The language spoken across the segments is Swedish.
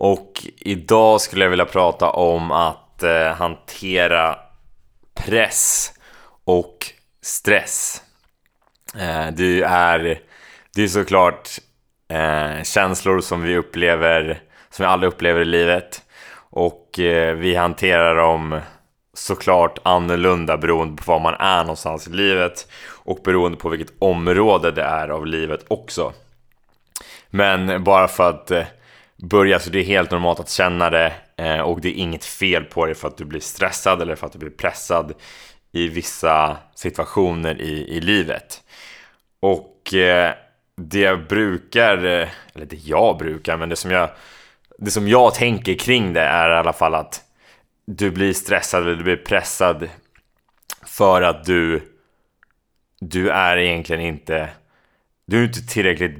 Och idag skulle jag vilja prata om att eh, hantera press och stress. Eh, det är, det är såklart eh, känslor som vi upplever, som vi alla upplever i livet. Och eh, vi hanterar dem såklart annorlunda beroende på var man är någonstans i livet och beroende på vilket område det är av livet också. Men bara för att eh, börja så det är helt normalt att känna det eh, och det är inget fel på det för att du blir stressad eller för att du blir pressad i vissa situationer i, i livet. Och eh, det jag brukar, eh, eller det jag brukar, men det som jag, det som jag tänker kring det är i alla fall att du blir stressad eller du blir pressad för att du du är egentligen inte du är inte tillräckligt,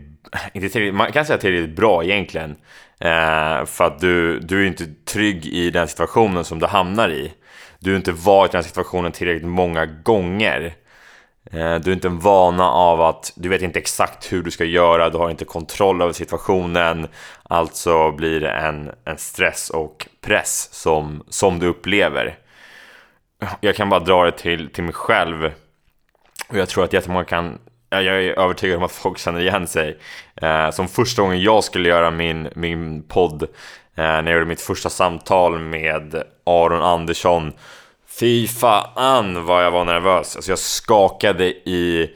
inte tillräckligt man kan säga tillräckligt bra egentligen eh, för att du, du är inte trygg i den situationen som du hamnar i. Du har inte varit i den situationen tillräckligt många gånger. Eh, du är inte en vana av att du vet inte exakt hur du ska göra, du har inte kontroll över situationen. Alltså blir det en, en stress och press som, som du upplever. Jag kan bara dra det till, till mig själv. Och jag tror att jättemånga kan, jag är övertygad om att folk känner igen sig. Eh, som första gången jag skulle göra min, min podd, eh, när jag gjorde mitt första samtal med Aron Andersson. Fy fan vad jag var nervös. Alltså jag skakade i,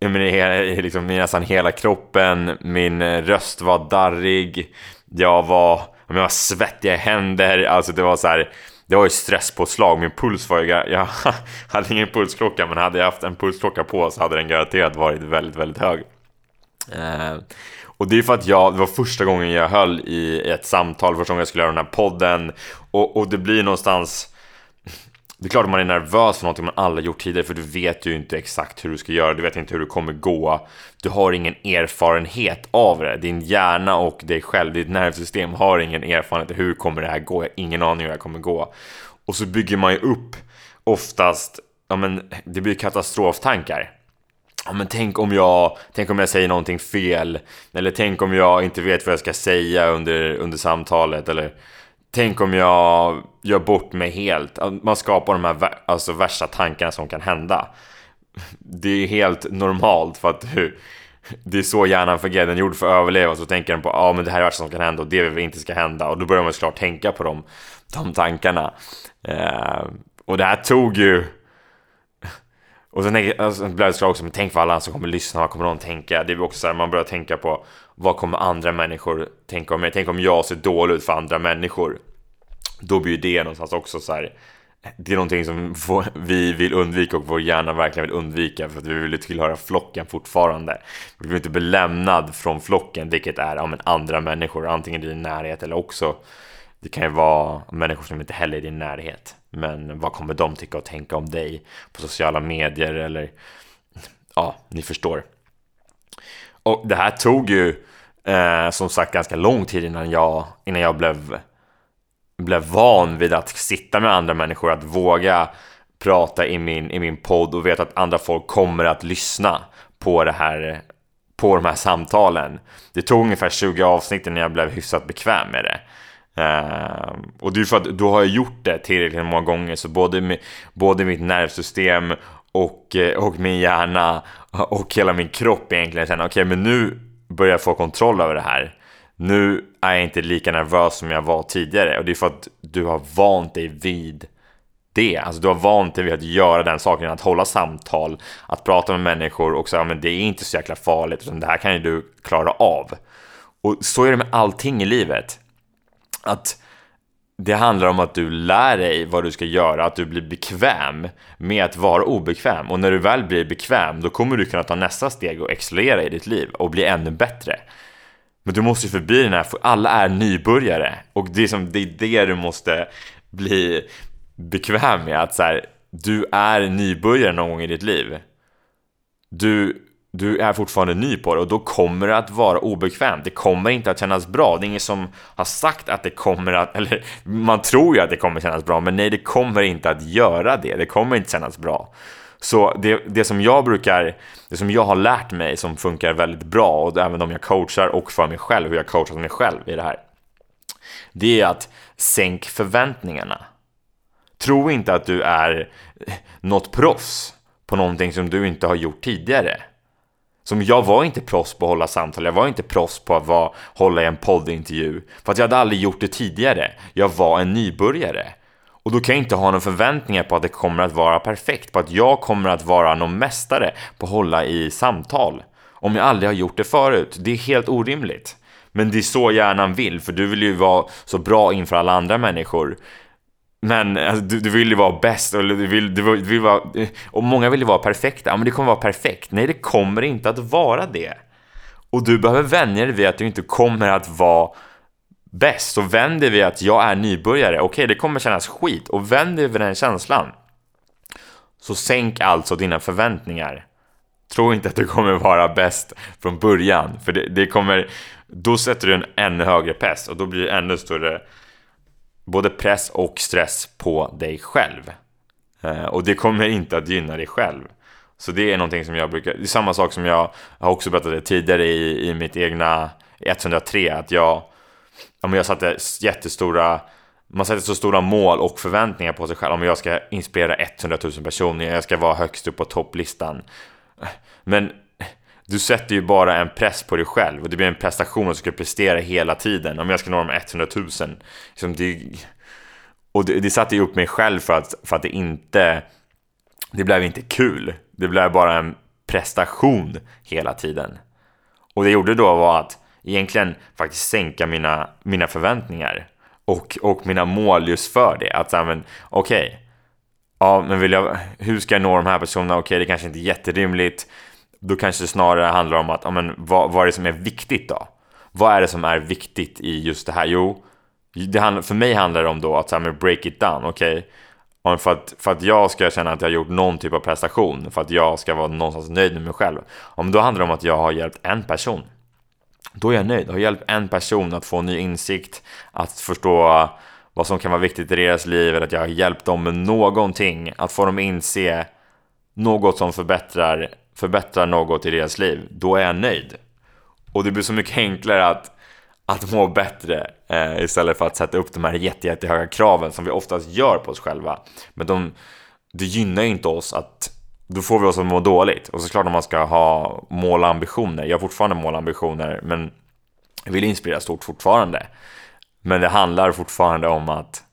i, min, i, liksom, i nästan hela kroppen. Min röst var darrig. Jag var, jag var svettiga händer. Alltså det var så här det var ju stresspåslag, min puls var ju... Jag hade ingen pulsklocka men hade jag haft en pulsklocka på så hade den garanterat varit väldigt, väldigt hög. Eh, och det är för att jag, det var första gången jag höll i ett samtal, första gången jag skulle göra den här podden och, och det blir någonstans det är klart att man är nervös för någonting man aldrig gjort tidigare för du vet ju inte exakt hur du ska göra, du vet inte hur det kommer gå. Du har ingen erfarenhet av det. Din hjärna och dig själv, ditt nervsystem har ingen erfarenhet. Hur kommer det här gå? Jag har ingen aning hur det här kommer gå. Och så bygger man ju upp oftast, ja men det blir katastroftankar. Ja men tänk om jag, tänk om jag säger någonting fel. Eller tänk om jag inte vet vad jag ska säga under, under samtalet. Eller Tänk om jag gör bort mig helt. Man skapar de här alltså, värsta tankarna som kan hända. Det är helt normalt för att det är så hjärnan fungerar. Den är gjord för att överleva. Så tänker den på att ah, men det här är det värsta som kan hända och det vill vi inte ska hända. Och då börjar man såklart tänka på de, de tankarna. Eh, och det här tog ju... Och sen alltså, blev det såklart också, men tänk för alla som kommer lyssna, vad kommer de tänka? Det är också så här, man börjar tänka på vad kommer andra människor tänka om mig? Tänk om jag ser dålig ut för andra människor? Då blir det någonstans också så här, det är någonting som vi vill undvika och vår hjärna verkligen vill undvika för att vi vill tillhöra flocken fortfarande. Vi vill inte bli lämnad från flocken, vilket är ja, men andra människor, antingen i din närhet eller också det kan ju vara människor som inte heller är i din närhet. Men vad kommer de tycka och tänka om dig på sociala medier eller ja, ni förstår. Och det här tog ju eh, som sagt ganska lång tid innan jag, innan jag blev, blev van vid att sitta med andra människor, att våga prata i min, i min podd och veta att andra folk kommer att lyssna på det här på de här samtalen. Det tog ungefär 20 avsnitt innan jag blev hyfsat bekväm med det. Uh, och det är för att då har jag gjort det tillräckligt många gånger så både, både mitt nervsystem och, eh, och min hjärna och hela min kropp egentligen känner okej okay, men nu börjar jag få kontroll över det här. Nu är jag inte lika nervös som jag var tidigare och det är för att du har vant dig vid det. Alltså du har vant dig vid att göra den saken, att hålla samtal, att prata med människor och säga ja men det är inte så jäkla farligt utan det här kan ju du klara av. Och så är det med allting i livet. Att det handlar om att du lär dig vad du ska göra, att du blir bekväm med att vara obekväm. Och när du väl blir bekväm, då kommer du kunna ta nästa steg och excellera i ditt liv och bli ännu bättre. Men du måste ju förbi den här, för alla är nybörjare. Och det är, som, det är det du måste bli bekväm med. Att så här, du är nybörjare någon gång i ditt liv. Du, du är fortfarande ny på det och då kommer det att vara obekvämt. Det kommer inte att kännas bra. Det är ingen som har sagt att det kommer att, eller man tror ju att det kommer kännas bra, men nej, det kommer inte att göra det. Det kommer inte kännas bra. Så det, det som jag brukar, det som jag har lärt mig som funkar väldigt bra och även om jag coachar och för mig själv, hur jag coachar mig själv i det här. Det är att sänk förväntningarna. Tro inte att du är något proffs på någonting som du inte har gjort tidigare. Som jag var inte proffs på att hålla samtal, jag var inte proffs på att vara, hålla i en poddintervju. För att jag hade aldrig gjort det tidigare. Jag var en nybörjare. Och då kan jag inte ha några förväntningar på att det kommer att vara perfekt, på att jag kommer att vara någon mästare på att hålla i samtal. Om jag aldrig har gjort det förut. Det är helt orimligt. Men det är så hjärnan vill, för du vill ju vara så bra inför alla andra människor. Men alltså, du, du, vill ju vara bäst och, du vill, du vill vara, eh, och många vill ju vara perfekta. Ja, men det kommer vara perfekt. Nej, det kommer inte att vara det. Och du behöver vänja dig vid att du inte kommer att vara bäst. Så vänd dig vid att jag är nybörjare. Okej, okay, det kommer kännas skit. Och vänd dig vid den känslan. Så sänk alltså dina förväntningar. Tro inte att du kommer vara bäst från början. För det, det kommer, då sätter du en ännu högre press och då blir det ännu större både press och stress på dig själv. Eh, och det kommer inte att gynna dig själv. Så det är någonting som jag brukar, det är samma sak som jag har också berättat det tidigare i, i mitt egna 103, att jag, ja, men jag satte jättestora, man sätter så stora mål och förväntningar på sig själv. Om jag ska inspirera 100 000 personer, jag ska vara högst upp på topplistan. Men du sätter ju bara en press på dig själv och det blir en prestation och ska prestera hela tiden. Om jag ska nå de 100 000. Liksom det, och det, det satte ju upp mig själv för att, för att det inte... Det blev inte kul. Det blev bara en prestation hela tiden. Och det jag gjorde då var att egentligen faktiskt sänka mina, mina förväntningar. Och, och mina mål just för det. Att säga, men okej. Okay, ja, men vill jag, hur ska jag nå de här personerna? Okej, okay, det kanske inte är jätterimligt då kanske det snarare handlar om att, ja, men, vad, vad är det som är viktigt då? Vad är det som är viktigt i just det här? Jo, det handlar, för mig handlar det om då att så här, break it down, okej? Okay? För att, för att jag ska känna att jag har gjort någon typ av prestation, för att jag ska vara någonstans nöjd med mig själv. Om då handlar det om att jag har hjälpt en person, då är jag nöjd. Jag har hjälpt en person att få ny insikt, att förstå vad som kan vara viktigt i deras liv, eller att jag har hjälpt dem med någonting, att få dem inse något som förbättrar förbättrar något i deras liv, då är jag nöjd. Och det blir så mycket enklare att, att må bättre eh, istället för att sätta upp de här jätte, jättehöga kraven som vi oftast gör på oss själva. Men de, det gynnar ju inte oss att då får vi oss att må dåligt. Och såklart om man ska ha mål och ambitioner. Jag har fortfarande mål och ambitioner, men jag vill inspirera stort fortfarande. Men det handlar fortfarande om att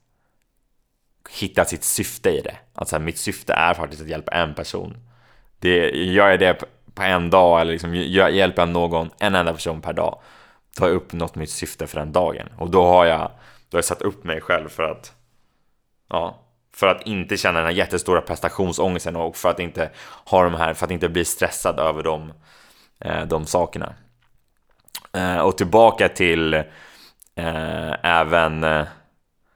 hitta sitt syfte i det. Alltså mitt syfte är faktiskt att hjälpa en person det, gör jag det på en dag eller liksom, hjälper jag någon, en enda person per dag, då har jag uppnått mitt syfte för den dagen. Och då har jag, då har jag satt upp mig själv för att, ja, för att inte känna den här jättestora prestationsångesten och för att inte ha de här, för att inte bli stressad över de, eh, de sakerna. Eh, och tillbaka till eh, även eh,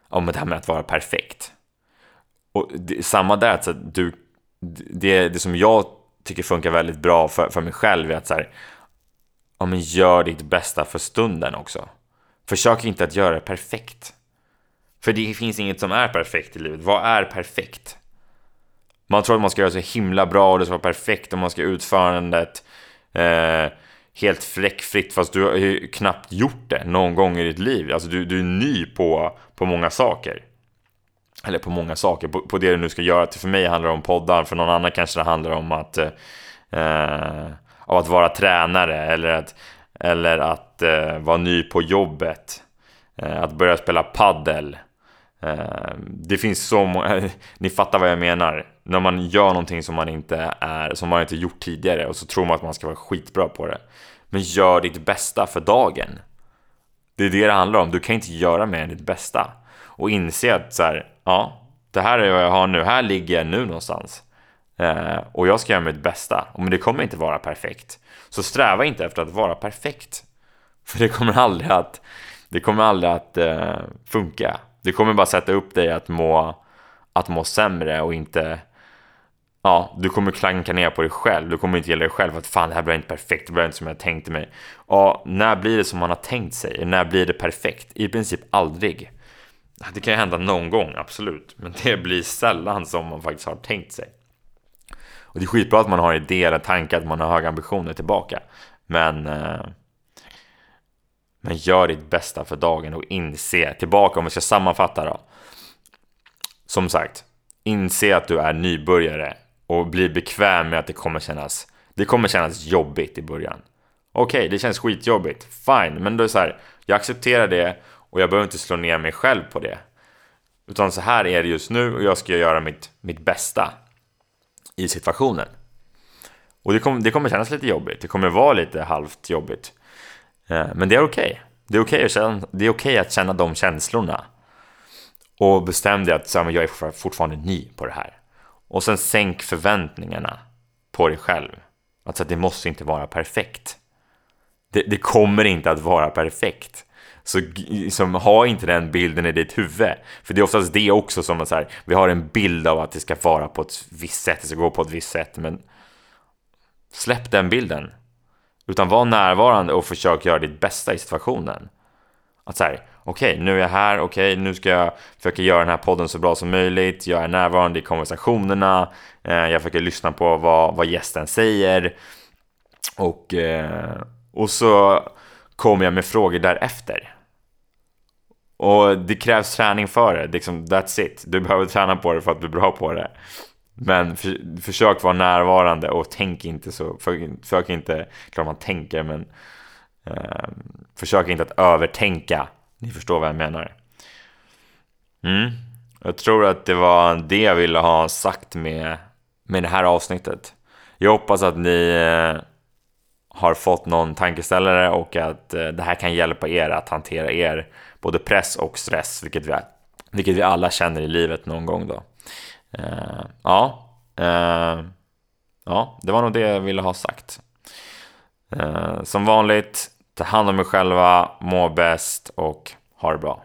om det här med att vara perfekt. Och det, samma där, att du det, det som jag tycker funkar väldigt bra för, för mig själv är att så här, ja, men gör ditt bästa för stunden också. Försök inte att göra det perfekt. För det finns inget som är perfekt i livet. Vad är perfekt? Man tror att man ska göra så himla bra och det ska vara perfekt och man ska utförandet eh, helt fläckfritt fast du har ju knappt gjort det någon gång i ditt liv. Alltså du, du är ny på, på många saker eller på många saker, på, på, det du nu ska göra. För mig handlar det om poddar, för någon annan kanske det handlar om att, eh, eh att vara tränare eller att, eller att eh, vara ny på jobbet. Eh, att börja spela paddel. Eh, det finns så många, ni fattar vad jag menar. När man gör någonting som man inte är, som man inte gjort tidigare och så tror man att man ska vara skitbra på det. Men gör ditt bästa för dagen. Det är det det handlar om. Du kan inte göra mer än ditt bästa. Och inse att så här, ja, det här är vad jag har nu, här ligger jag nu någonstans. Eh, och jag ska göra mitt bästa, men det kommer inte vara perfekt. Så sträva inte efter att vara perfekt. För det kommer aldrig att, det kommer aldrig att eh, funka. Det kommer bara sätta upp dig att må, att må sämre och inte Ja, du kommer klanka ner på dig själv. Du kommer inte gilla dig själv att fan, det här blev inte perfekt. Det blev inte som jag tänkte mig. Ja, när blir det som man har tänkt sig? När blir det perfekt? I princip aldrig. Det kan ju hända någon gång, absolut. Men det blir sällan som man faktiskt har tänkt sig. Och det är skitbra att man har idéer eller tankar, att man har höga ambitioner tillbaka. Men... Eh, men gör ditt bästa för dagen och inse, tillbaka om vi ska sammanfatta då. Som sagt, inse att du är nybörjare och bli bekväm med att det kommer kännas, det kommer kännas jobbigt i början. Okej, okay, det känns skitjobbigt, fine, men då är det så här, jag accepterar det och jag behöver inte slå ner mig själv på det. Utan så här är det just nu och jag ska göra mitt, mitt bästa i situationen. Och det, kom, det kommer kännas lite jobbigt, det kommer vara lite halvt jobbigt. Eh, men det är okej. Okay. Det är okej okay att, känna, okay att känna de känslorna. Och bestäm dig att så här, jag är fortfarande ny på det här. Och sen sänk förväntningarna på dig själv. Alltså att det måste inte vara perfekt. Det, det kommer inte att vara perfekt. Så liksom, ha inte den bilden i ditt huvud. För det är oftast det också som man så här, vi har en bild av att det ska vara på ett visst sätt, det ska gå på ett visst sätt. Men släpp den bilden. Utan var närvarande och försök göra ditt bästa i situationen. Att så här, okej, okay, nu är jag här, okej, okay, nu ska jag försöka göra den här podden så bra som möjligt. Jag är närvarande i konversationerna, eh, jag försöker lyssna på vad, vad gästen säger. Och, eh, och så kommer jag med frågor därefter. Och det krävs träning för det, liksom, that's it. Du behöver träna på det för att bli bra på det. Men för, försök vara närvarande och tänk inte så, för, försök inte, klart man tänker men eh, försök inte att övertänka ni förstår vad jag menar. Mm. Jag tror att det var det jag ville ha sagt med, med det här avsnittet. Jag hoppas att ni eh, har fått någon tankeställare och att eh, det här kan hjälpa er att hantera er både press och stress, vilket vi, vilket vi alla känner i livet någon gång då. Uh, ja, uh, ja, det var nog det jag ville ha sagt. Uh, som vanligt, ta hand om er själva, må bäst och ha det bra.